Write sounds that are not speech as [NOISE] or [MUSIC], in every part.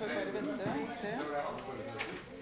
får bare vente og se.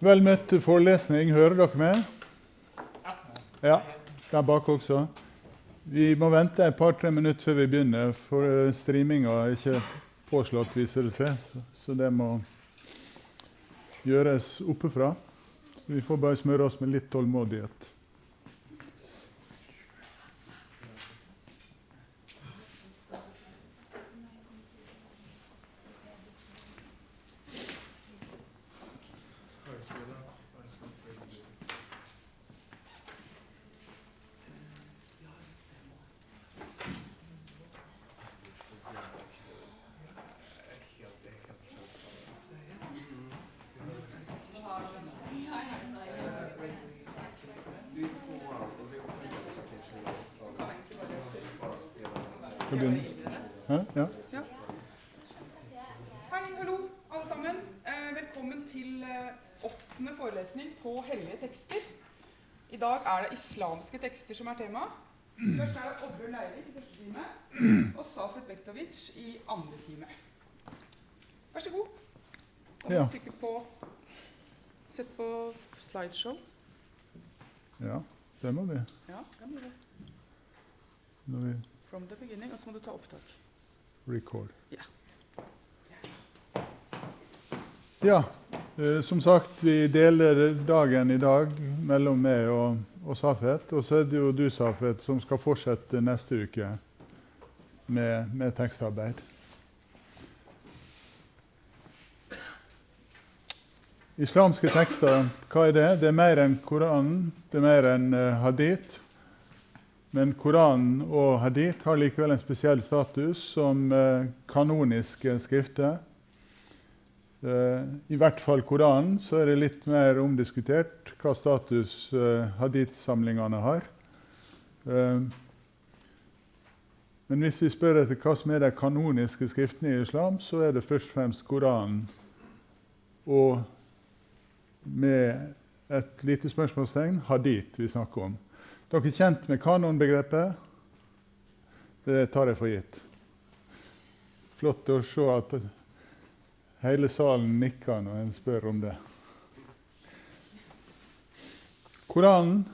Vel møtt til forelesning. Hører dere meg? Ja, der bak også. Vi må vente et par-tre minutter før vi begynner, for eh, streaminga er ikke påslått, viser det seg. Så det må gjøres oppefra. Så vi får bare smøre oss med litt tålmodighet. Vi? Ja. Ja. Hei, hallo, alle sammen. Eh, velkommen til eh, åttende forelesning på hellige tekster. I dag er det islamske tekster som er tema. Først er det Oddbjørn Leirvik i første time og Safet Bektovic i andre time. Vær så god. Da må du trykke på Sett på slideshow. ja, det må vi. Ja, det må vi. Når vi From the beginning. Og så må du ta opptak. record. Ja. Ja, eh, som sagt, vi deler dagen i dag mellom meg og, og Safet. Og så er det jo du, Safet, som skal fortsette neste uke med, med tekstarbeid. Islamske tekster, hva er det? Det er mer enn Koranen, det er mer enn uh, hadith. Men Koranen og hadith har likevel en spesiell status som eh, kanoniske skrifter. Eh, I hvert fall Koranen så er det litt mer omdiskutert hva status eh, hadith-samlingene har. Men hvis vi spør etter hva som er de kanoniske skriftene i islam, så er det først og fremst Koranen og med et lite spørsmålstegn hadith vi snakker om. Dere er kjent med kanonbegrepet? Det tar jeg for gitt. Flott å se at hele salen nikker når en spør om det. Koranen,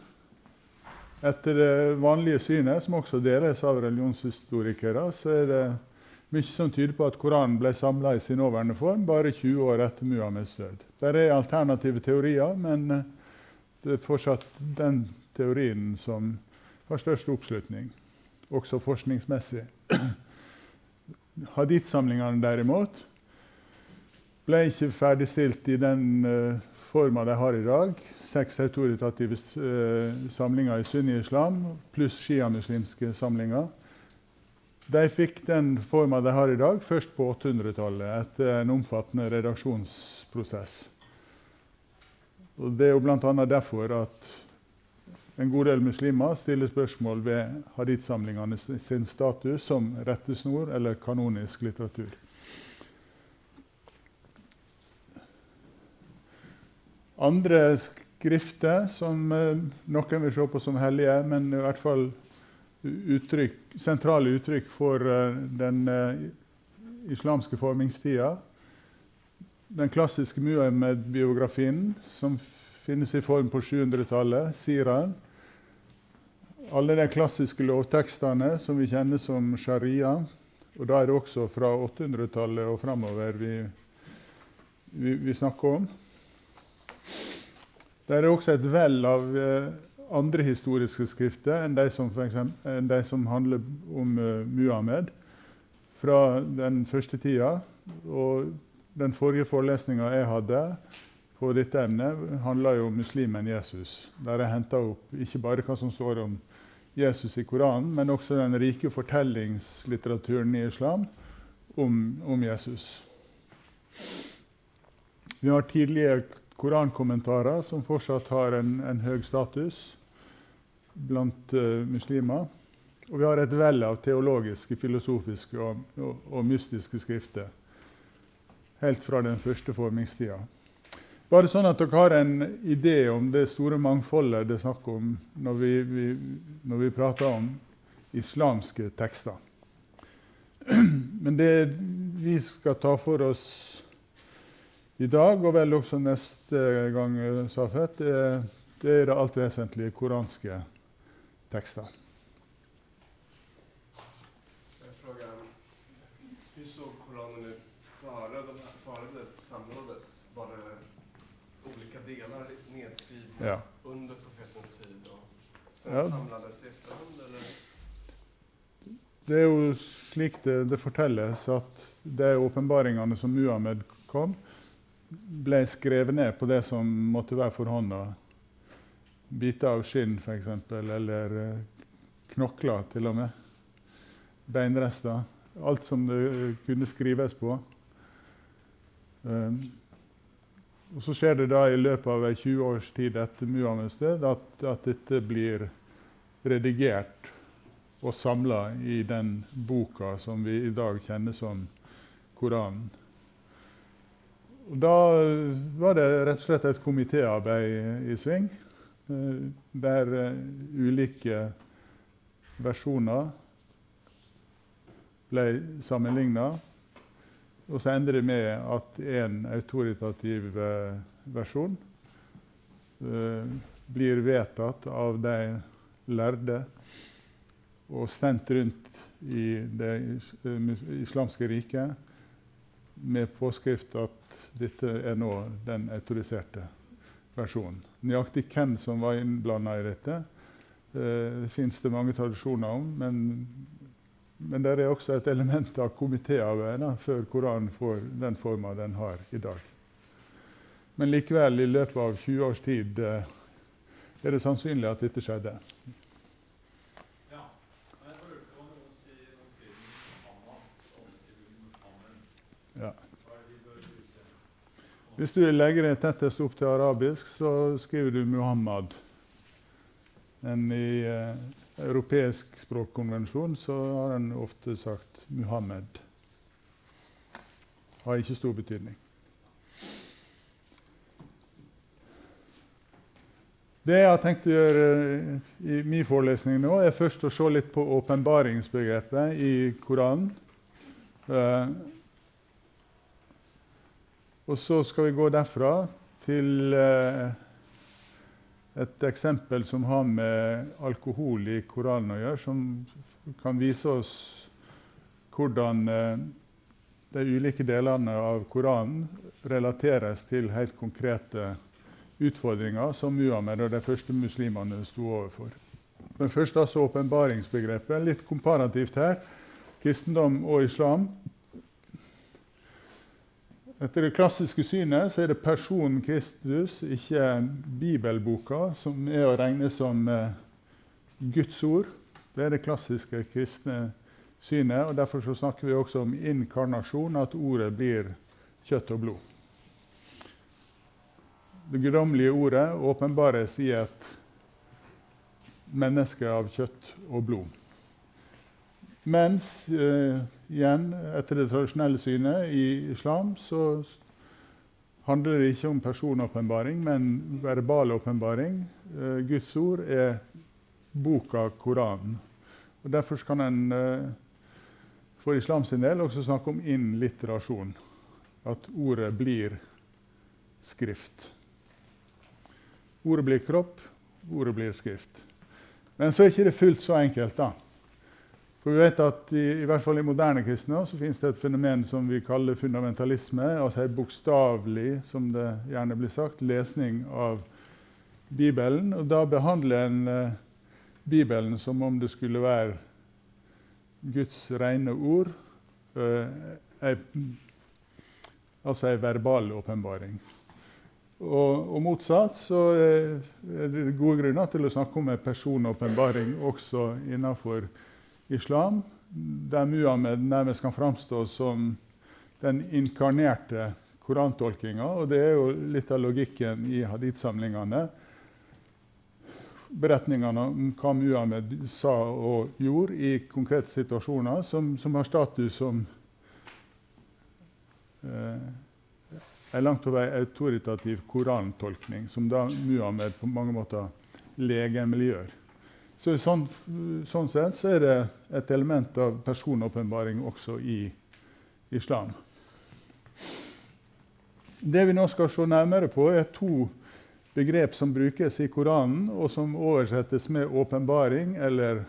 etter det vanlige synet, som også deles av religionshistorikere, så er det mye som tyder på at Koranen ble samla i sin nåværende form bare 20 år etter Muhammeds død. Det er alternative teorier, men det er fortsatt den teorien som har størst oppslutning, også forskningsmessig. [CLEARS THROAT] Hadith-samlingene derimot ble ikke ferdigstilt i den uh, forma de har i dag. Seks autoritative uh, samlinger i sunni-islam pluss sjiamuslimske samlinger. De fikk den forma de har i dag, først på 800-tallet, etter en omfattende redaksjonsprosess. Og det er jo bl.a. derfor at en god del muslimer stiller spørsmål ved hadith-samlingene sin status som rettesnor eller kanonisk litteratur. Andre skrifter som eh, noen vil se på som hellige, men i hvert fall uttrykk, sentrale uttrykk for eh, den eh, islamske formingstida. Den klassiske Muhammed-biografien, som finnes i form på 700-tallet, Siraen. Alle de klassiske lovtekstene som vi kjenner som sharia, Og da er det også fra 800-tallet og framover vi, vi, vi, snakker om. Det er også et vell av eh, andre historiske skrifter enn de som, eksempel, enn de som handler om eh, Muhammed fra den første tida. Og den forrige forelesninga jeg hadde på dette emnet, handla jo om muslimen Jesus. Der jeg henta opp ikke bare hva som står om Jesus i Koranen, men også den rike fortellingslitteraturen i islam om, om Jesus. Vi har tidlige korankommentarer som fortsatt har en, en høy status blant uh, muslimer. Og vi har et vell av teologiske, filosofiske og, og, og mystiske skrifter helt fra den første formingstida. Bare sånn at dere har en idé om det store mangfoldet det er snakk om når vi, vi, når vi prater om islamske tekster. [CLEARS THROAT] Men det vi skal ta for oss i dag, og vel også neste gang, Safet, det, det er det alt vesentlige koranske tekster. Ja. under profetens tid og sen ja. samlades i efterhand, eller? Det er jo slik det, det fortelles, at de åpenbaringene som Muhammed kom, ble skrevet ned på det som måtte være for hånda. Biter av skinn, f.eks., eller uh, knokler, til og med. Beinrester. Alt som det kunne skrives på. Um, og Så skjer det da i løpet av 20 års tid etter Muhammeds død at, at, dette blir redigert og samla i den boka som vi i dag kjenner som Koranen. Da var det rett og slett et komitéarbeid i, sving, eh, der uh, ulike versjoner ble sammenligna. Og så ender det med at en autoritativ eh, versjon eh, blir vedtatt av de lærde og sendt rundt i det islamske riket med påskrift at dette er nå den autoriserte versjonen. Nøyaktig hvem som var innblanda i dette, eh, det fins det mange tradisjoner om, men men det er også et element av komitéarbeid før Koranen får den forma den har i dag. Men likevel, i løpet av 20 års tid eh, er det sannsynlig at dette skjedde. Ja. Hvis du legger det tettest opp til arabisk, så skriver du Muhammad. Men i eh, europeisk språkkonvensjon så har en ofte sagt Muhammed. Har ikke stor betydning. Det jeg har tenkt å gjøre i min forelesning nå, er først å se litt på åpenbaringsbegrepet i Koranen. Uh, og så skal vi gå derfra til uh, et eksempel som har med alkohol i Koranen å gjøre, som kan vise oss hvordan eh, de ulike delene av Koranen relateres til helt konkrete utfordringer som Muhammed og de første muslimene sto overfor. Men først altså åpenbaringsbegrepet. Litt komparativt her. Kristendom og islam etter det klassiske synet så er det personen Kristus, ikke bibelboka, som er å regne som eh, Guds ord. Det er det klassiske kristne synet. og Derfor snakker vi også om inkarnasjon, at ordet blir kjøtt og blod. Det guddommelige ordet åpenbares i et menneske av kjøtt og blod. Mens eh, igjen, etter det tradisjonelle synet i islam, så handler det ikke om personåpenbaring, men verbal åpenbaring. Eh, Guds ord er boka Koranen. Og Derfor kan en eh, for islam sin del også snakke om innliterasjon. At ordet blir skrift. Ordet blir kropp, ordet blir skrift. Men så er ikke det fullt så enkelt. da. For vi vet at i, i hvert fall i moderne kristne så finnes det et fenomen som vi kaller fundamentalisme. Altså en bokstavelig, som det gjerne blir sagt, lesning av Bibelen. Og da behandler en eh, Bibelen som om det skulle være Guds rene ord. Eh, altså ei verbal åpenbaring. Og, og, motsatt så er det gode grunner til å snakke om en personåpenbaring også innenfor islam, der Muhammed nærmest kan framstå som den inkarnerte korantolkinga. Og det er jo litt av logikken i hadith-samlingene. Beretningene om hva Muhammed sa og gjorde i konkrete situasjoner, som, som har status som eh, en langt på vei autoritativ korantolkning, som da Muhammed på mange måter legemliggjør. Så sånn, sånn, sett så er det et element av personåpenbaring også i islam. Det vi nå skal se nærmere på, er to begrep som brukes i Koranen, og som oversettes med åpenbaring eller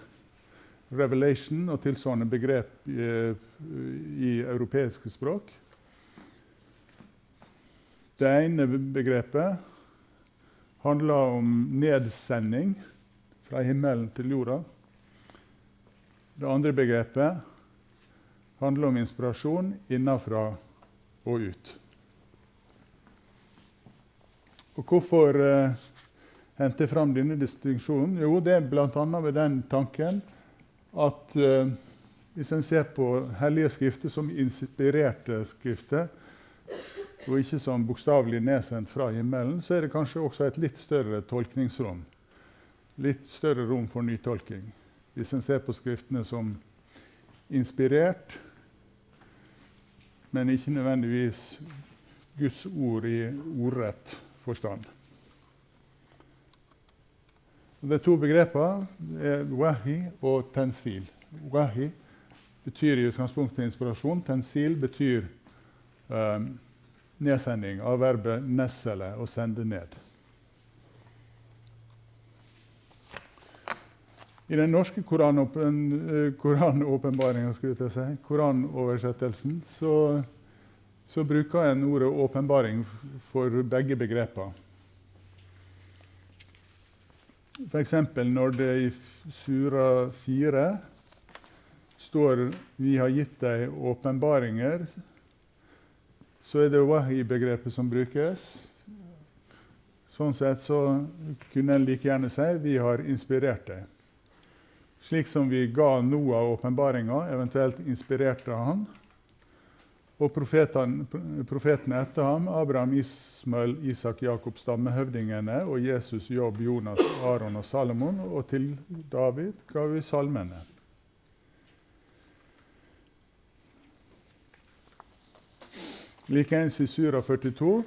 revelation og tilsvarende begrep i, i europeiske språk. Det ene begrepet handler om nedsending fra himmelen til jorda. Det andre begrepet handler om inspirasjon innenfra og ut. Og hvorfor eh, hente fram denne distinksjonen? Jo, det er bl.a. med den tanken at eh, hvis en ser på hellige skrifter som inspirerte skrifter, og ikke som bokstavelig nedsendt fra himmelen, så er det kanskje også et litt større tolkningsrom litt større rom for nytolking. Hvis en ser på Skriftene som inspirert, men ikke nødvendigvis Guds ord i ordrett forstand. De to begrepene er wahi og tensil. Wahi betyr i utgangspunktet inspirasjon. Tensil betyr um, nedsending av verbet 'nessele', å sende ned. I den norske koranåpenbaringa, koran si, koranoversettelsen, så, så, bruker en ordet 'åpenbaring' for begge begreper. F.eks. når det i Sura 4 står 'Vi har gitt deg åpenbaringer', så er det wahi-begrepet som brukes. Sånn sett så kunne en like gjerne si 'Vi har inspirert deg' slik som vi ga Noah åpenbaringa, eventuelt inspirerte han. Og profetene etter ham, Abraham, Ismael, Isak, Jakob, stammehøvdingene, og Jesus, Jobb, Jonas, Aron og Salomon. Og til David ga vi salmene. Likeens i Sura 42,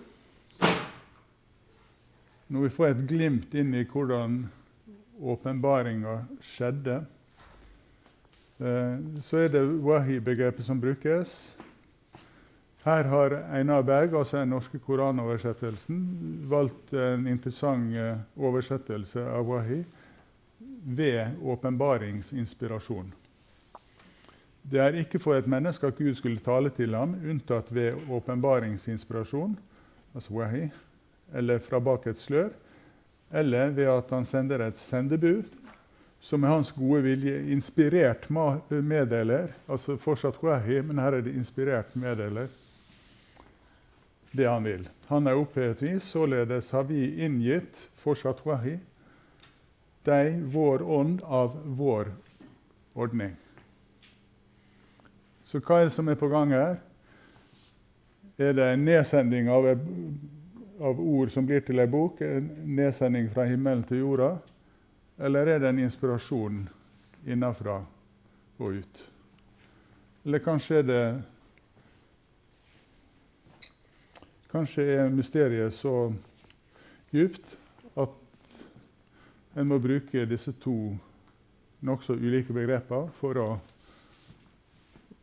når vi får et glimt inn i hvordan åpenbaringa skjedde, eh, så er det wahi-begrepet som brukes. Her har Einar Berg, altså den norske koranoversettelsen, valgt en interessant eh, oversettelse av wahi ved åpenbaringsinspirasjon. Det er ikke for et menneske at Gud skulle tale til ham, unntatt ved åpenbaringsinspirasjon, altså wahi, eller fra bak et slør, eller ved at han sender et sendebud som med hans gode vilje inspirert meddeler. Altså fortsatt wahi, men her er det inspirert meddeler det han vil. Han er opphevet vi, således har vi inngitt fortsatt wahi, deg vår ånd av vår ordning. Så hva er det som er på gang her? Er det en nedsending av av ord som blir til ei bok, en nedsending fra himmelen til jorda? Eller er det en inspirasjon innenfra og ut? Eller kanskje er det Kanskje er mysteriet så djupt at en må bruke disse to nokså ulike begrepene for å,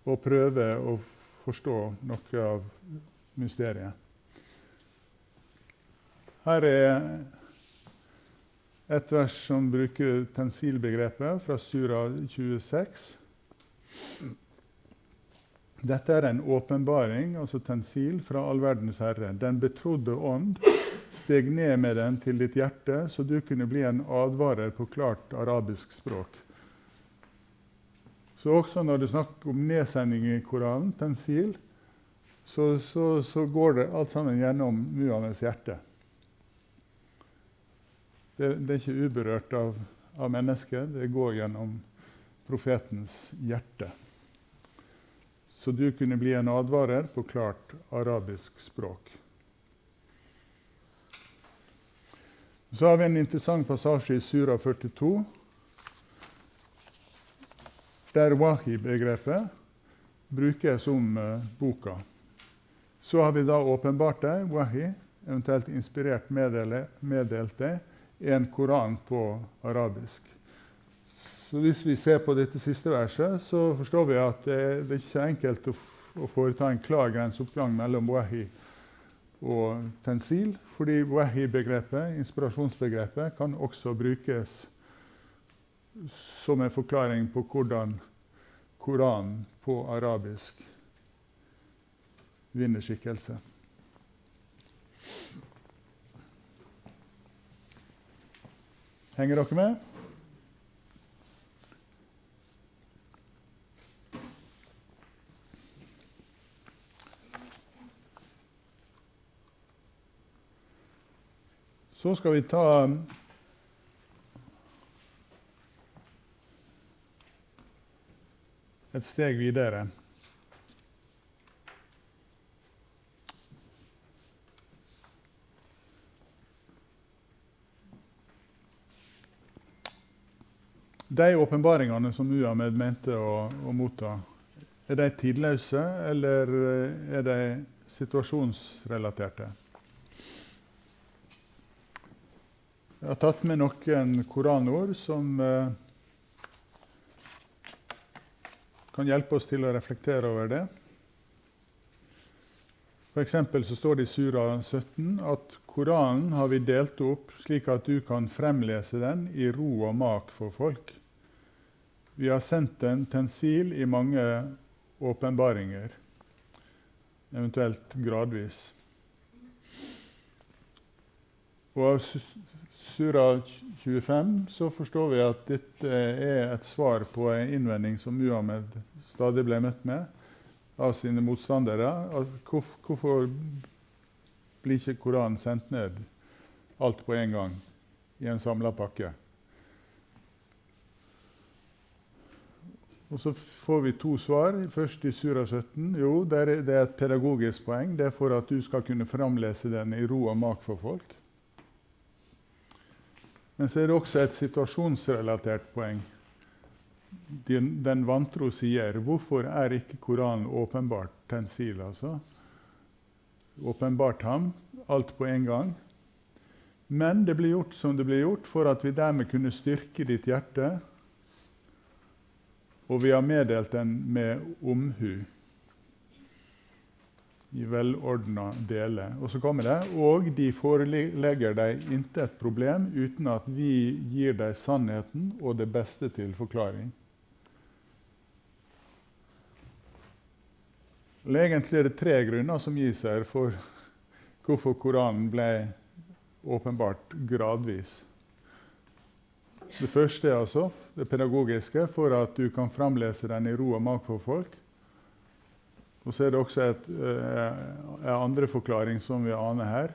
å prøve å forstå noe av mysteriet. Her er et vers som bruker tensilbegrepet fra Sura 26. Dette er en åpenbaring, altså tensil, fra all verdens herre. Den betrodde ånd steg ned med den til ditt hjerte, så du kunne bli en advarer på klart arabisk språk. Så også når det er snakk om nedsending i Koranen, tensil, så, så, så går det alt sammen gjennom Muhammeds hjerte. Det, det, er ikke uberørt av, av mennesket, det går gjennom profetens hjerte så du kunne bli en advarer på klart arabisk språk. Så har vi en interessant passasje i Sura 42, der wahi-begrepet brukes om uh, boka. Så har vi da åpenbart deg, wahi, eventuelt inspirert meddelt deg, en koran på arabisk. Så hvis vi ser på dette siste verset, så forstår vi at det, det er ikke enkelt å, å foreta en klar grenseoppgang mellom wahi og tensil, fordi wahi-begrepet, inspirasjonsbegrepet, kan også brukes som en forklaring på hvordan Koranen på arabisk vinner skikkelse. Henger dere med? Så skal vi ta et steg videre. De åpenbaringene som Muhammed mente å, å, motta, er de tidløse, eller er de situasjonsrelaterte? Jeg har tatt med noen koranord som eh, kan hjelpe oss til å reflektere over det. F.eks. så står det i Sura 17 at Koranen har vi delt opp slik at du kan fremlese den i ro og mak for folk. Vi har sendt den tensil i mange åpenbaringer, eventuelt gradvis. Og av Sura 25 så forstår vi at dette er et svar på en innvending som Muhammed stadig ble møtt med av sine motstandere. Hvorfor blir ikke Koranen sendt ned alt på en gang i en samla pakke? Og Så får vi to svar. Først i Sura 17. Jo, det er, et pedagogisk poeng. Det er for at du skal kunne framlese den i ro og mak for folk. Men så er det også et situasjonsrelatert poeng. Den, den vantro sier hvorfor er ikke Koranen åpenbart tensil? altså? Åpenbart ham, alt på en gang. Men det ble gjort som det ble gjort, for at vi dermed kunne styrke ditt hjerte. Og vi har meddelt den med omhu i velordna deler. Og så kommer det og de forelegger deg intet problem uten at vi gir deg sannheten og det beste til forklaring. Egentlig er det tre grunner som gis her for hvorfor Koranen ble åpenbart gradvis. Det første er altså det pedagogiske, for at du kan framlese den i ro og mak for folk. Og så er det også eh, en andre forklaring som vi aner her.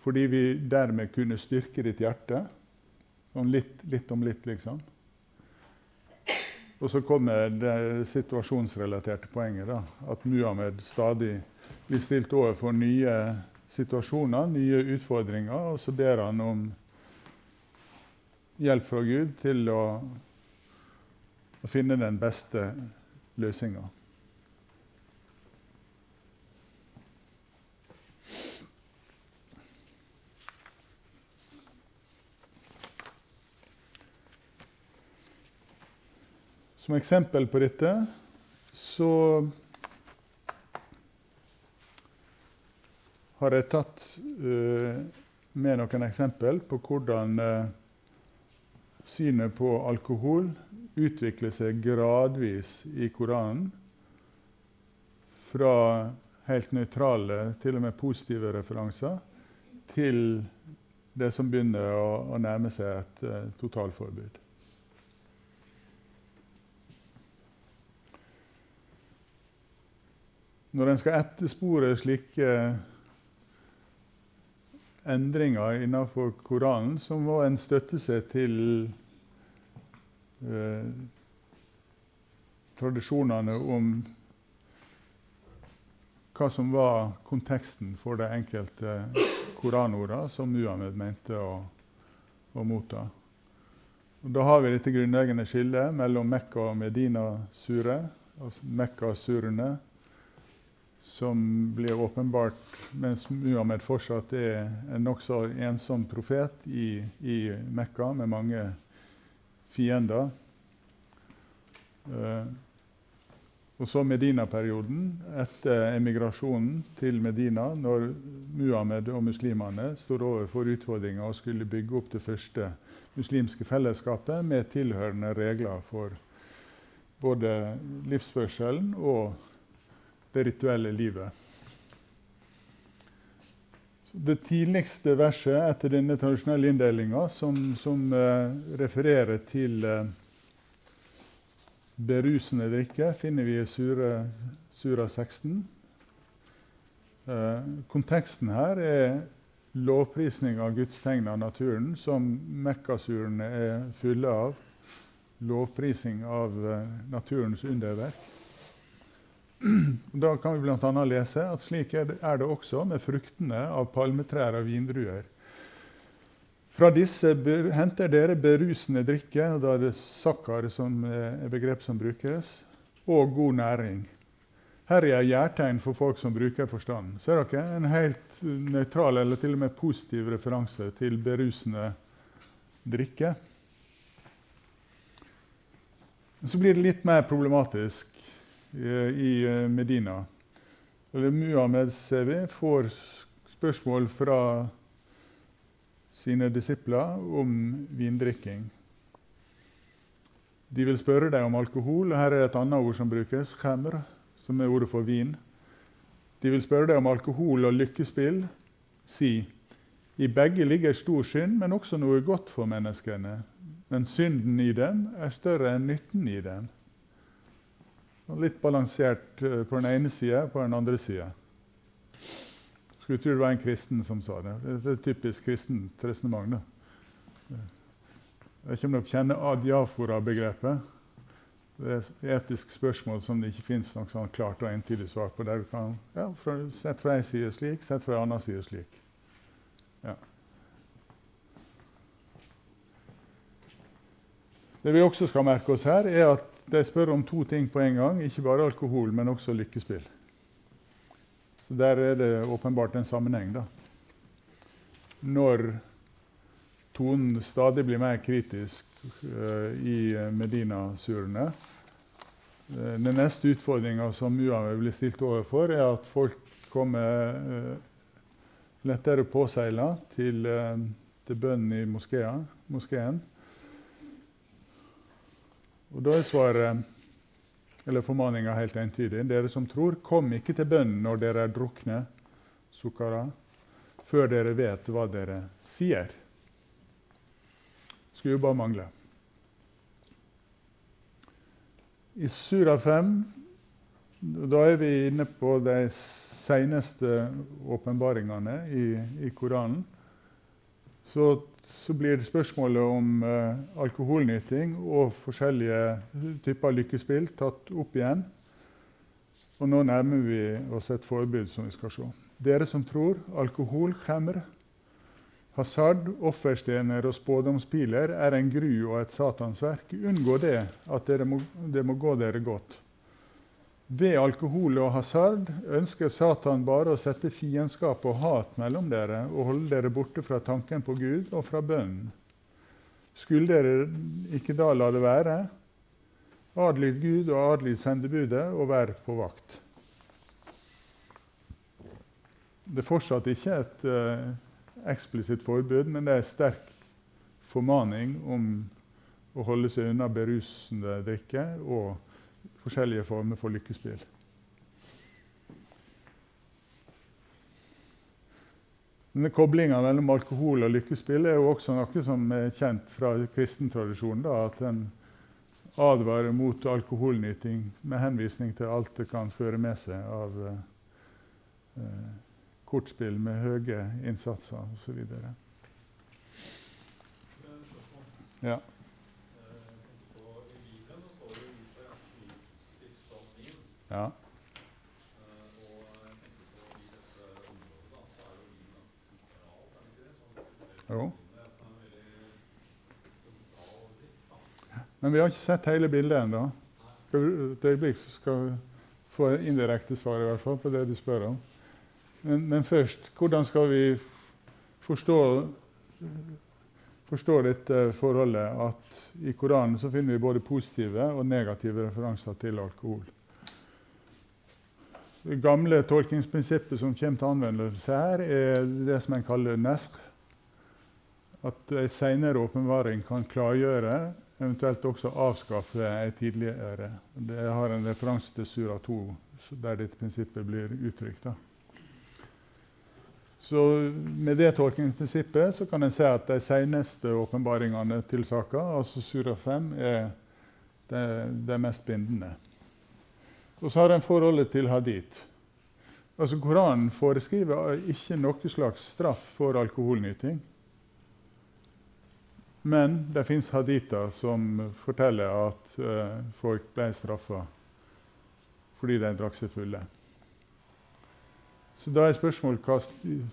Fordi vi dermed kunne styrke ditt hjerte. Sånn litt, litt om litt, liksom. Og så kommer det situasjonsrelaterte poenget. da, At Muhammed stadig blir stilt overfor nye situasjoner, nye utfordringer. Og så ber han om hjelp fra Gud til å, å finne den beste løsninga. Som eksempel på dette så har jeg tatt uh, med noen eksempel på hvordan uh, synet på alkohol utvikler seg gradvis i Koranen. Fra helt nøytrale, til og med positive referanser, til det som begynner å, å nærme seg et uh, totalforbud. Når en skal etterspore slike endringer innenfor Koranen, så må en støtte seg til eh, tradisjonene om hva som var konteksten for de enkelte koranordene som Muhammed mente å, å motta. Og da har vi dette grunnleggende skillet mellom Mekka og Medina-sure, altså Mekka-surene, som blir åpenbart mens Muhammed fortsatt er en nokså ensom profet i, i Mekka med mange fiender. Uh, og så Medina-perioden, etter emigrasjonen til Medina, når Muhammed og muslimene står overfor utfordringer å skulle bygge opp det første muslimske fellesskapet med tilhørende regler for både livsførselen og det rituelle livet. Det tidligste verset etter denne tradisjonelle inndelinga, som, som uh, refererer til uh, berusende drikke finner vi i Sura, Sura 16. Eh, konteksten her er lovprisning av gudstegn av naturen, som Mekkasurene er fulle av. Lovprising av eh, naturens underverk. [CLEARS THROAT] Da kan vi bl.a. lese at slik er det, er det også med fruktene av palmetrær og vindruer. Fra disse henter dere berusende drikke, og da er det sakkar som er begrep som brukes, og god næring. Her er gjærtegn for folk som bruker forstand. Ser dere? En helt nøytral eller til og med positiv referanse til berusende drikke. Så blir det litt mer problematisk i, i eh, Medina. Eller Muhammed vi, får spørsmål fra sine disipler om vindrikking. De vil spørre deg om alkohol, her er et annet ord som brukes, khemr, som er ordet for vin. De vil spørre deg om alkohol og lykkespill. Si i begge ligger stor synd, men også noe godt for menneskene. Men synden i dem er større enn nytten i dem. Litt balansert eh, på den ene sida på den andre sida. Skulle tro det var en kristen som sa det. Det er et typisk kristent resonnement. Jeg vet ikke om dere kjenner adiafora-begrepet. Det er et etisk spørsmål som det ikke fins noe sånn klart og entydig svar på. der du kan, ja, fra, Sett fra en side slik, sett fra en annen side slik. Ja. Det vi også skal merke oss her, er at de spør om to ting på en gang. Ikke bare alkohol, men også lykkespill. Så der er det åpenbart en sammenheng. da. Når tonen stadig blir mer kritisk uh, i Medina-surene uh, Den neste utfordringa som Muhammed blir stilt overfor, er at folk kommer uh, lettere påseila til, til bønnen i moskeen. Og da er svaret eller formaninga helt entydig. Dere som tror, kom ikke til bønnen når dere er drukne, sukkara, før dere vet hva dere sier. Skulle jo bare mangle. I Sura 5 da er vi inne på de seneste åpenbaringene i, i Koranen. Så så blir det spørsmålet om eh, alkoholnyting og forskjellige typer lykkespill tatt opp igjen. Og nå nærmer vi oss et forbud som vi skal se. Dere som tror alkohol, khemr, hasard, offerstener og spådomspiler er en gru og et satansverk. Unngå det, at må, det må gå dere godt. Ved alkohol og hasard ønsker Satan bare å sette fiendskap og hat mellom dere og holde dere borte fra tanken på Gud og fra bønnen. Skulle dere ikke da la det være? Adlyd Gud og adlyd sendebudet, og vær på vakt. Det er fortsatt ikke et uh, eksplisitt forbud, men det er sterk formaning om å holde seg unna berusende drikke og forskjellige former for lykkespill. Denne Koblinga mellom alkohol og lykkespill er jo også noe som er kjent fra kristen tradisjon. Da, at en advarer mot alkoholnyting med henvisning til alt det kan føre med seg av eh, kortspill med høye innsatser osv. Ja. Ja. Jo. Men vi har ikke sett hele bildet ennå. Et øyeblikk så skal vi få indirekte svar i hvert fall på det du spør om. Men, men først, hvordan skal vi forstå, forstå dette forholdet at i Koranen så finner vi både positive og negative referanser til alkohol? Det gamle tolkningsprinsippet som kommer til anvendelse her, er det som en kaller nesk. At en senere åpenbaring kan klargjøre, eventuelt også avskaffe ei tidligere. Det har en referanse til Sura 2, der dette prinsippet blir uttrykt. Så med det tolkningsprinsippet kan en si at de seneste åpenbaringene til saka, altså Sura 5, er de, det mest bindende. Og så har en forholdet til hadith. Altså Koranen foreskriver ikke noe slags straff for alkoholnyting. Men det fins haditer som forteller at uh, folk ble straffa fordi de drakk seg fulle. Så da er spørsmålet hva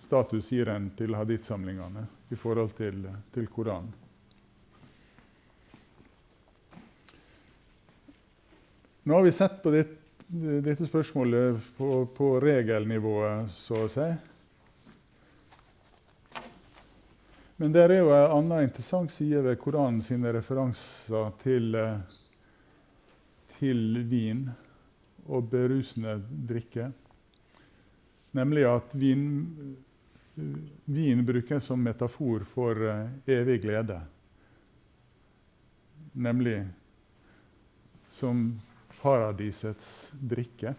status gir en til hadith-samlingene i forhold til, til Koranen. Nå har vi sett på dette, dette spørsmålet på, på regelnivået, så å si. Men det er jo en annen interessant side ved Koranen sine referanser til, eh, til vin og berusende drikke. Nemlig at vin, vin brukes som metafor for uh, evig glede. Nemlig som paradisets drikke.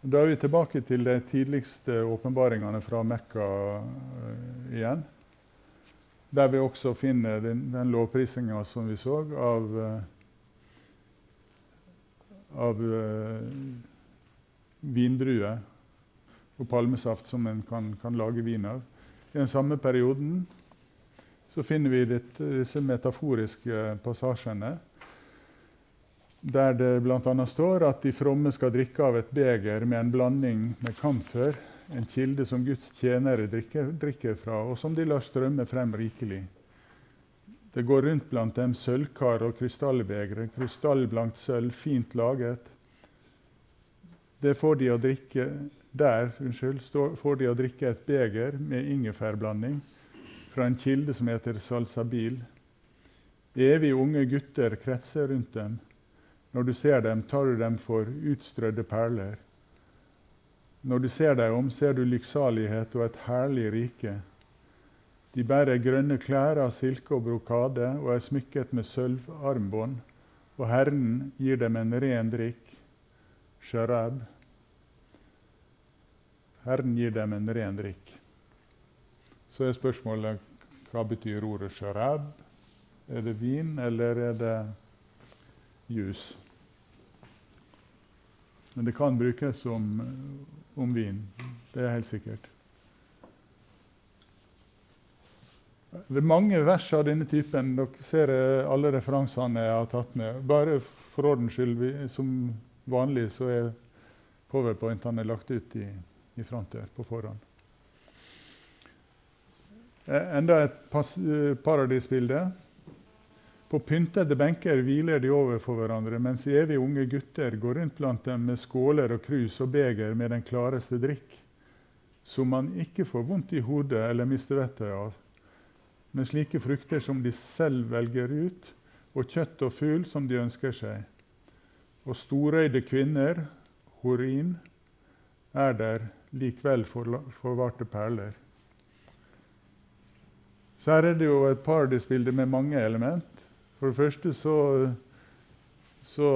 Da er vi tilbake til de tidligste åpenbaringene fra Mekka uh, igjen. Der vi også finner den, den lovprisinga som vi så av, uh, av uh, vindruer og palmesaft som en kan, kan, lage vin av. I den samme perioden så finner vi dette, disse metaforiske passasjene der det bl.a. står at de fromme skal drikke av et beger med en blanding med kamfer, en kilde som Guds tjenere drikker, drikker fra, og som de lar strømme frem rikelig. Det går rundt blant dem sølvkar og krystallbegre, krystallblankt sølv, fint laget. Det får de å drikke der unnskyld, får de å drikke et beger med ingefærblanding fra en kilde som heter salsabil. Evig unge gutter kretser rundt dem. Når du ser dem, tar du dem for utstrødde perler. Når du ser deg om, ser du lykksalighet og et herlig rike. De bærer grønne klær av silke og brokade og er smykket med sølvarmbånd, og Herren gir dem en ren drikk, sharab. Herren gir dem en ren drikk. Så er spørsmålet hva betyr ordet sharab? Er det vin, eller er det jus. Men det kan brukes som, om vin. Det er helt sikkert. Det er mange vers av denne typen. Dere ser alle referansene jeg har tatt med. Bare for ordens skyld, som vanlig så er powerpointene lagt ut i, i front der på forhånd. Eh, enda et paradisbilde. På pyntede benker hviler de overfor hverandre, mens evig unge gutter går rundt blant dem med skåler og krus og beger med den klareste drikk, som man ikke får vondt i hodet eller mister vettet av, med slike frukter som de selv velger ut, og kjøtt og fugl som de ønsker seg. Og storøyde kvinner, horin, er der likevel forvarte perler. Så her er det jo et paradisbilde med mange element. For det første så, så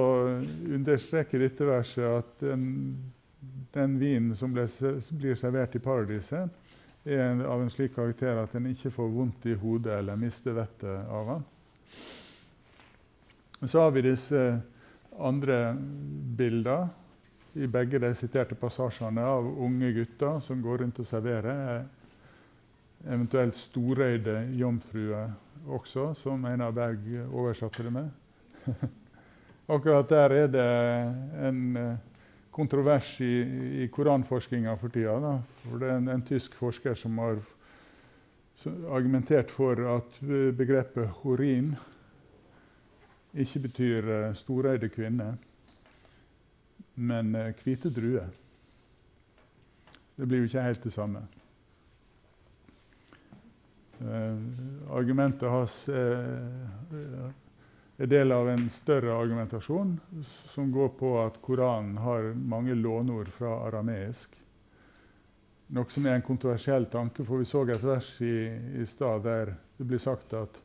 understreker dette verset at den, den vinen som ble, blir servert i paradiset, er av en slik karakter at en ikke får vondt i hodet eller mister vettet av den. Så har vi disse andre bildene i begge de siterte passasjene av unge gutter som går rundt og serverer. Eventuelt storøyde jomfruer også, som Einar Berg oversatte det med. [LAUGHS] Akkurat der er det en kontrovers i, i koranforskninga for tida. Da. For det er en, en, tysk forsker som har argumentert for at begrepet horin ikke betyr storøyde kvinne men eh, hvite druer Det blir jo ikke helt det samme. Uh, argumentet hans uh, er del av en større argumentasjon som går på at Koranen har mange låneord fra arameisk. Noe som er en kontroversiell tanke, for vi så et vers i, i stad der det blir sagt at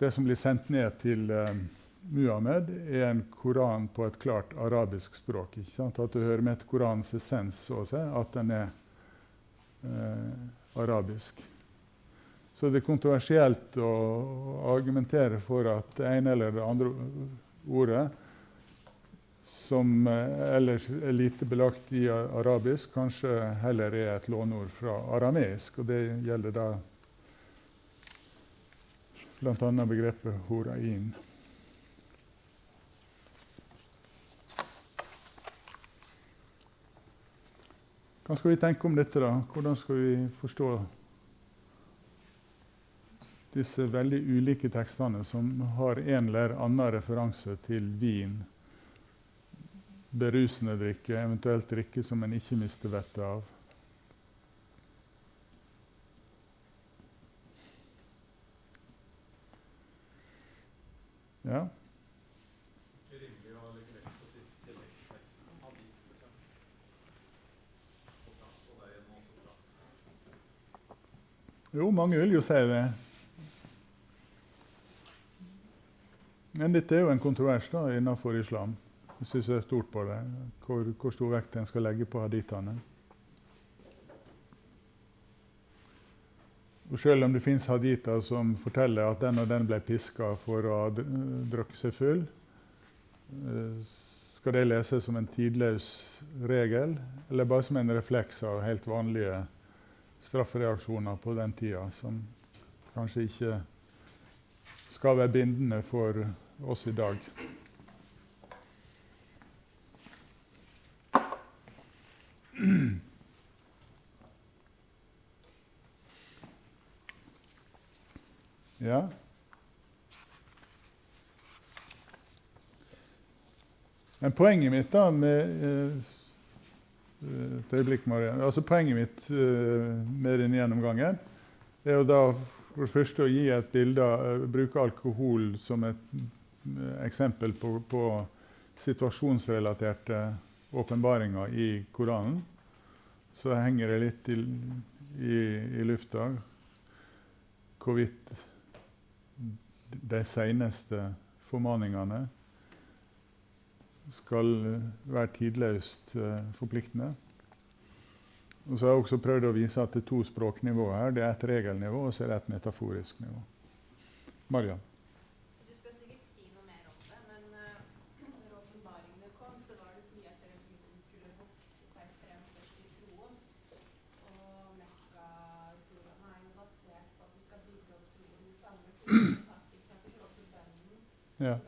det som blir sendt ned til eh, Muhammed er en koran på et klart arabisk språk. At det hører med til Koranens essens at den er eh, arabisk. Så det er kontroversielt å argumentere for at det ene eller det andre ordet, som eh, ellers er lite belagt i arabisk, kanskje heller er et låneord fra arameisk. Og det gjelder da bl.a. begrepet horain. Hva skal vi tenke om dette? da? Hvordan skal vi forstå disse veldig ulike tekstene som har en eller annen referanse til vin, berusende drikke, eventuelt drikke som en ikke mister vettet av? Ja. Jo, mange vil jo si det. Men dette er jo en kontrovers da, innenfor islam. Jeg syns det er stort på det, hvor, hvor stor vekt en skal legge på hadithene. Og Selv om det fins haditer som forteller at den og den ble piska for å ha drukket seg full, eh, skal det leses som en tidløs regel, eller bare som en refleks av helt vanlige straffereaksjoner på den tida som kanskje ikke skal være bindende for oss i dag. Ja. Men poenget mitt da med eh, Eh, et øyeblikk, Marianne. Altså, poenget mitt uh, med denne gjennomgangen er jo da for det første å gi et bilde av Bruke alkohol som et eksempel på, på situasjonsrelaterte åpenbaringer i Koranen. Så henger det litt i, i, i lufta hvorvidt de seneste formaningene skal være tidløst uh, forpliktende. Og så har jeg også prøvd å vise at det er to språknivåer her. Det er et regelnivå og så er det et metaforisk nivå. Mariann? Ja.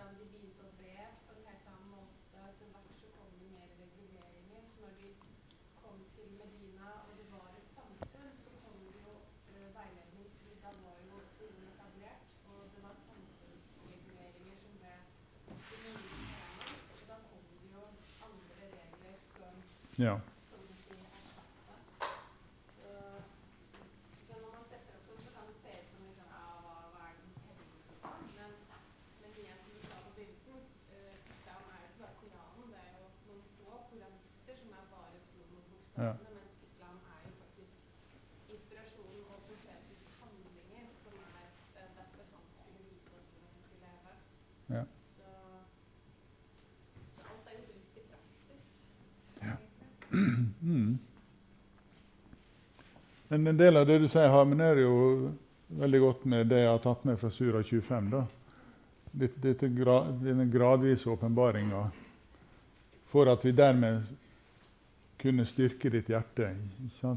Men en del av det du sier, harmonerer jo veldig godt med det jeg har tatt med fra Sura 25. da. Dette, denne gradvise åpenbaringa for at vi dermed kunne styrke ditt hjerte.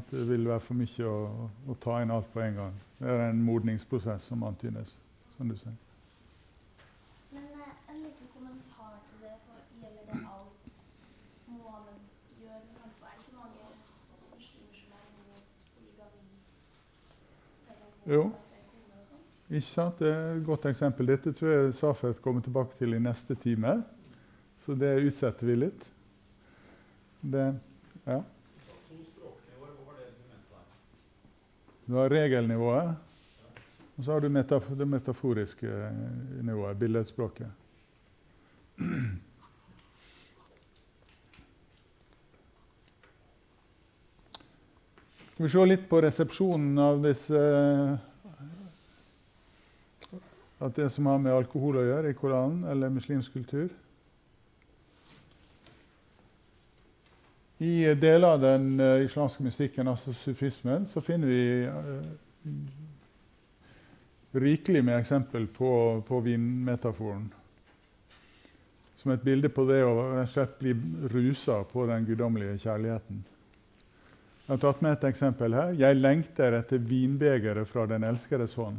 Det vil være for mye å, å, ta inn alt på en gang. Det er en modningsprosess som antydes, som du sier. Men eh, en liten kommentar til det. For gjelder det alt Mohammed gjør? Er det ikke mange muslimer som er? Jo. Ikke sant? Det er et godt eksempel. Dette tror jeg Safet kommer tilbake til i neste time. Så det utsetter vi litt. Det ja. Du har regelnivået, og så har du det metaforiske nivået, billedspråket. Skal vi se litt på resepsjonen av disse At det som har med alkohol å gjøre i Koranen eller muslimsk kultur. I deler av den uh, islamske mystikken, altså sufismen, så finner vi uh, rikelig med eksempel på, på vinmetaforen. Som et bilde på det å rett og slett bli rusa på den guddommelige kjærligheten. Jeg har tatt med et eksempel her. Jeg lengter etter vinbegeret fra den elskedes hånd.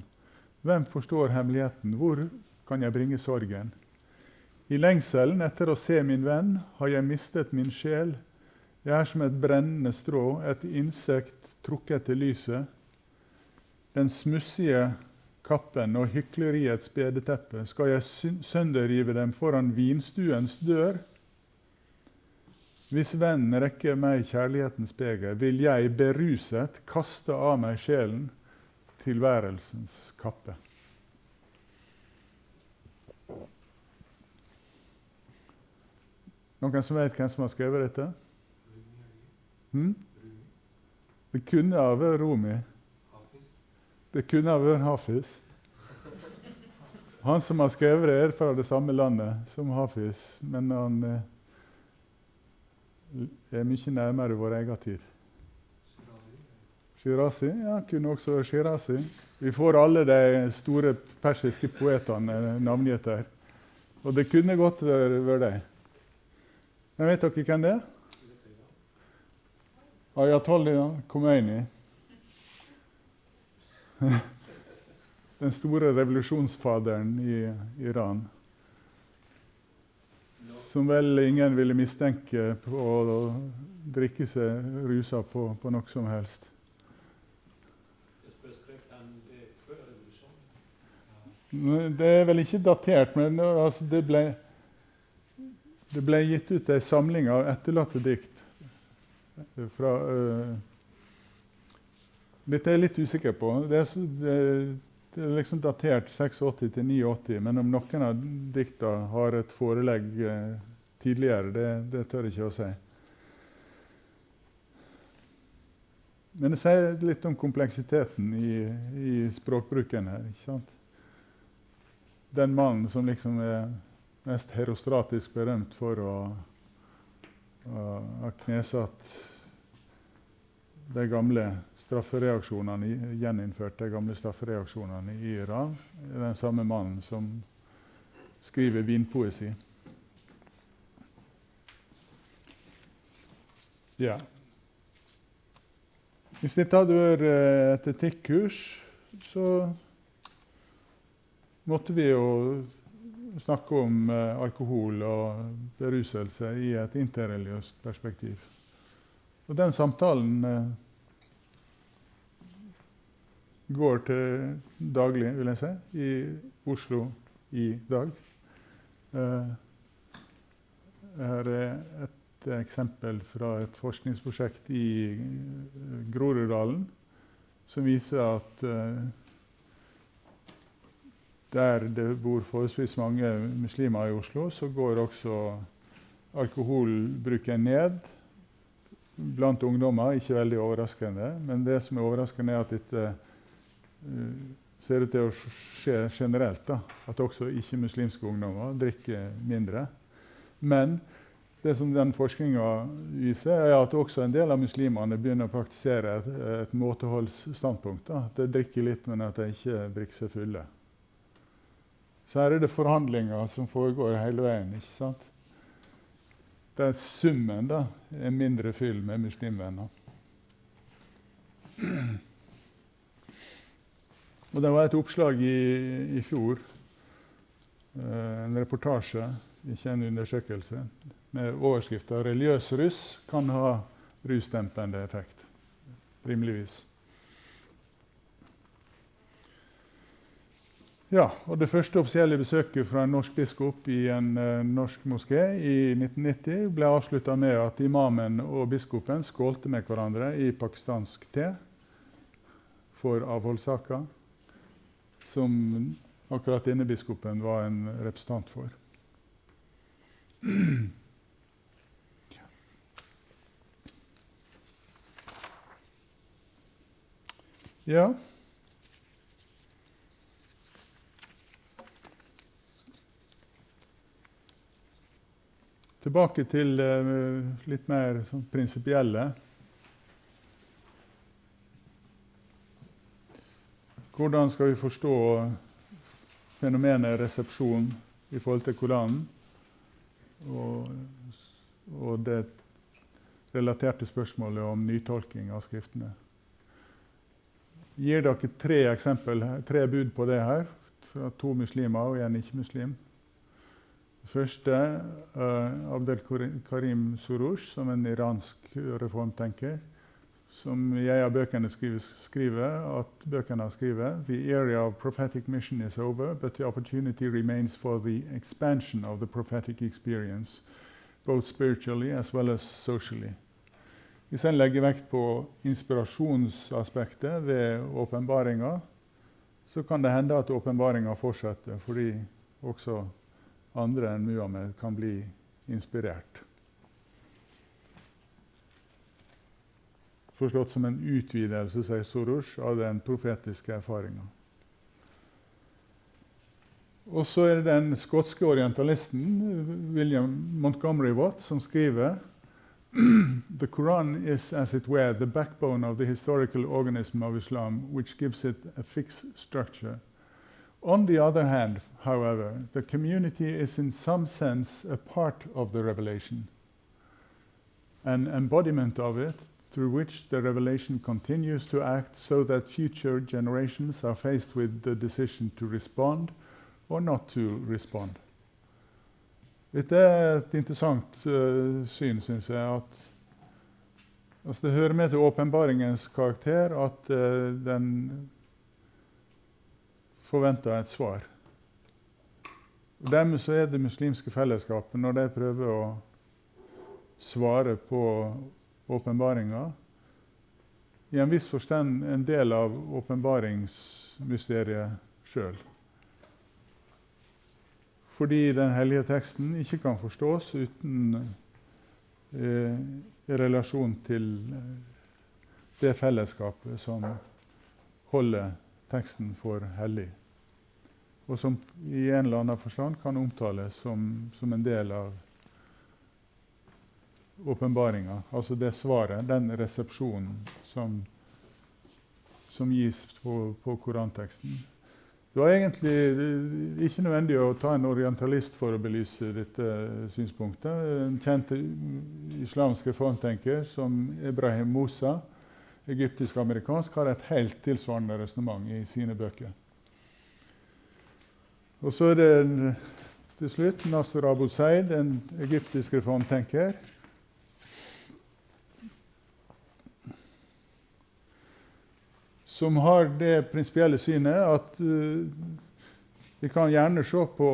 Hvem forstår hemmeligheten? Hvor kan jeg bringe sorgen? I lengselen etter å se min venn har jeg mistet min sjel jeg er som et brennende strå, et insekt trukket til lyset. Den smussige kappen og hykleriets bedeteppe, skal jeg sønderrive dem foran vinstuens dør? Hvis vennen rekker meg kjærlighetens beger, vil jeg beruset kaste av meg sjelen, tilværelsens kappe. Noen som vet hvem som har skrevet dette? Hmm? Det kunne ha vært Rumi. Det kunne ha vært Hafiz. Han som har skrevet det, er fra det samme landet som Hafiz, men han eh, er mye nærmere vår egen tid. Shirazi? Ja, kunne også være Shirazi. Vi får alle de store persiske poetene navngitt her. Og det kunne godt vært, dem. Men vet dere hvem det er? Ayatollah Khomeini. [LAUGHS] Den store revolusjonsfaderen i Iran. Som vel ingen ville mistenke på å drikke seg rusa på, på noe som helst. Det er vel ikke datert, men altså, det, ble, det ble gitt ut ei samling av etterlatte dikt fra uh, Dette er jeg litt usikker på. Det er, det, det er liksom datert 86 til 89, men om noen av dikta har et forelegg eh, tidligere, det, det, tør jeg ikke å si. Men det sier litt om kompleksiteten i, i språkbruken her. ikke sant? Den mannen som liksom er mest herostratisk berømt for å ha knesatt de gamle straffereaksjonene, gjeninnført de gamle straffereaksjonene i Iran. Den samme mannen som skriver vinpoesi. Ja. Hvis dette hadde vært eh, et etikkurs, så måtte vi jo snakke om uh, alkohol og beruselse i et interreligiøst perspektiv. Og den samtalen eh, går til daglig, vil jeg si, i Oslo i dag. Eh, her er et eksempel fra et forskningsprosjekt i Groruddalen som viser at der det bor forholdsvis mange muslimer i Oslo, så går også alkoholbruken ned blant ungdommer. Ikke veldig overraskende. Men det som er overraskende, er at dette uh, ser ut til å skje generelt. Da. At også ikke-muslimske ungdommer drikker mindre. Men det som den forskninga viser, er at også en del av muslimene begynner å praktisere et, et måteholdsstandpunkt. De drikker litt, men at de ikke drikker seg fulle. Så her er det forhandlinger som foregår hele veien. ikke sant? Det er summen da, er mindre fyll med muslimvenner. Og Det var et oppslag i, i fjor, eh, en reportasje, ikke en undersøkelse, med overskrifta 'Religiøs russ kan ha rusdempende effekt'. Rimeligvis. Ja, og Det første offisielle besøket fra en norsk biskop i en uh, norsk moské i 1990 ble avslutta med at imamen og biskopen skålte med hverandre i pakistansk te for avholdssaka, som akkurat denne biskopen var en representant for. Ja. Tilbake til uh, litt mer sånn prinsipielle. Hvordan skal vi forstå fenomenet resepsjon i forhold til Koranen? Og, og det relaterte spørsmålet om nytolking av Skriftene. Jeg gir dere tre eksempel, tre bud på det her, fra to muslimer og en ikke-muslim. Første uh, Abdel Karim Surush, som en iransk reformtenker, som jeg av bøkene skriver, skriver, at bøkene skriver The area of prophetic mission is over, but the opportunity remains for the expansion of the prophetic experience, both spiritually as well as socially. Hvis en legger vekt på inspirasjonsaspektet ved åpenbaringa, så kan det hende at åpenbaringa fortsetter fordi også andre enn Muhammed kan bli inspirert. Forstått som en utvidelse sier Soros, av den profetiske erfaringa. Og så er det den skotske orientalisten William Montgomery Watt som skriver [CLEARS THROAT] the Quran is, as it were, the backbone of the historical organism of Islam, which gives it a fixed structure. On the other hand, however, the community is in some sense a part of the revelation, an embodiment of it through which the revelation continues to act so that future generations are faced with the decision to respond or not to respond. Dette er et interessant uh, syn, syns jeg. at altså Det hører med til åpenbaringens karakter at uh, den forventer et svar. Og Dermed så er det muslimske fellesskapet, når de prøver å svare på åpenbaringa, i en viss forstand en del av åpenbaringsmysteriet sjøl. Fordi den hellige teksten ikke kan forstås uten eh, i relasjon til eh, det fellesskapet som holder teksten for hellig. Og som i en eller annen forstand kan omtales som, som en del av åpenbaringa. Altså det svaret, den resepsjonen som, som gis på, på koranteksten. Det var egentlig ikke nødvendig å ta en orientalist for å belyse dette synspunktet. En kjent islamsk reformtenker som Ibrahim Egyptisk-amerikansk, har et helt tilsvarende resonnement i sine bøker. Og så er det til slutt Nasser Abu Zaid, en egyptisk reformtenker, som har det prinsipielle synet at uh, vi kan gjerne se på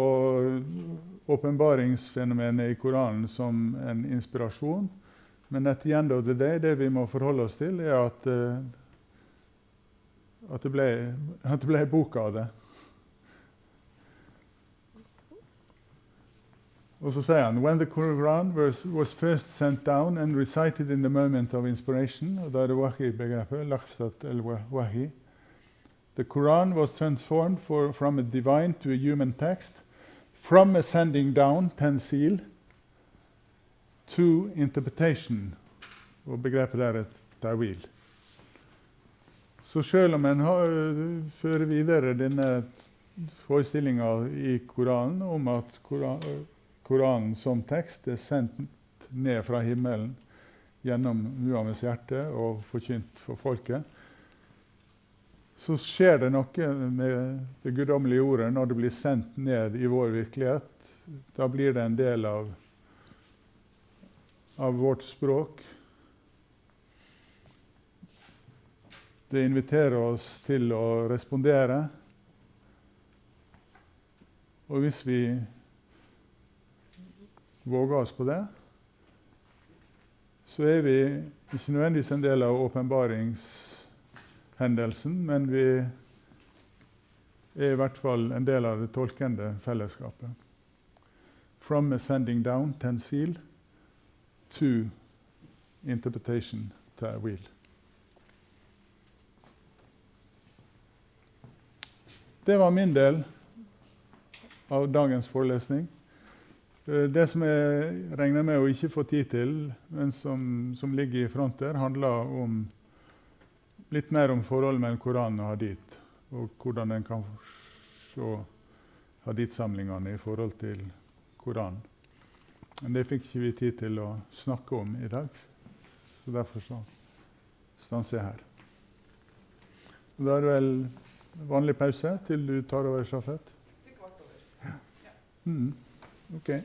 åpenbaringsfenomenet i Koranen som en inspirasjon. Men at the end of the day, det vi må forholde oss til, er at, uh, at, det ble, at det ble bok av det. Og så sier han When the Quran was, was first sent down and recited in the moment of inspiration, og da er det wahi-begrepet, laksat el-wahi, the Quran was transformed for, from a divine to a human text, from ascending down, ten seal, to interpretation. Og begrepet der er ta'wil. Så selv om en har, fører videre denne forestillinga i Koranen om at Koran, Koranen som tekst er sendt ned fra himmelen gjennom Muhammeds hjerte og forkynt for folket, så skjer det noe med det guddommelige ordet når det blir sendt ned i vår virkelighet. Da blir det en del av, av vårt språk. Det inviterer oss til å respondere. Og hvis vi våger oss på det, så er vi ikke nødvendigvis en del av åpenbaringshendelsen, men vi er i hvert fall en del av det tolkende fellesskapet. From ascending down, tensil, to interpretation, wheel. Det var min del av dagens forelesning. Eh, det som jeg regner med å ikke få tid til, men som, som ligger i front der, handler om litt mer om forholdet mellom Koranen og hadith, og hvordan en kan se hadith-samlingene i forhold til Koranen. Men det fikk ikke vi tid til å snakke om i dag, så derfor så stanser jeg her. Da er det vel vanlig pause til du tar over sjafett? Til kvart over. Ja. Mm. Okay.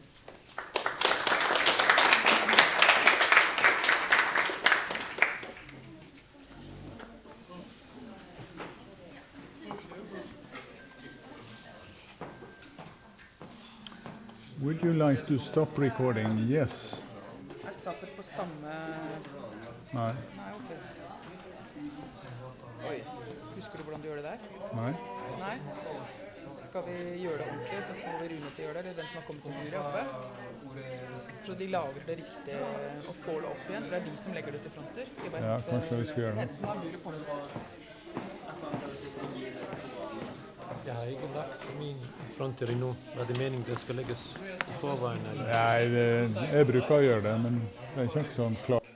Would you like to stop recording? Yes. Er Safet på samme Nei. Nei, OK. Oi. Husker du hvordan du gjør det der? Nei. Nei? Skal vi gjøre det ordentlig, så får vi Rune til å gjøre det, eller den som har kommet på buret oppe. Så de lager det riktig og får det opp igjen. For det er de som legger det til fronter. Skal jeg bare Ja, hente- kanskje vi skal gjøre det. hente meg buret på nytt. Jeg har ikke lagt min fronter endnu. Var det meningen, den skal lægges Nei, det, jeg bruker å gjøre det, men det er ikke sånn klart.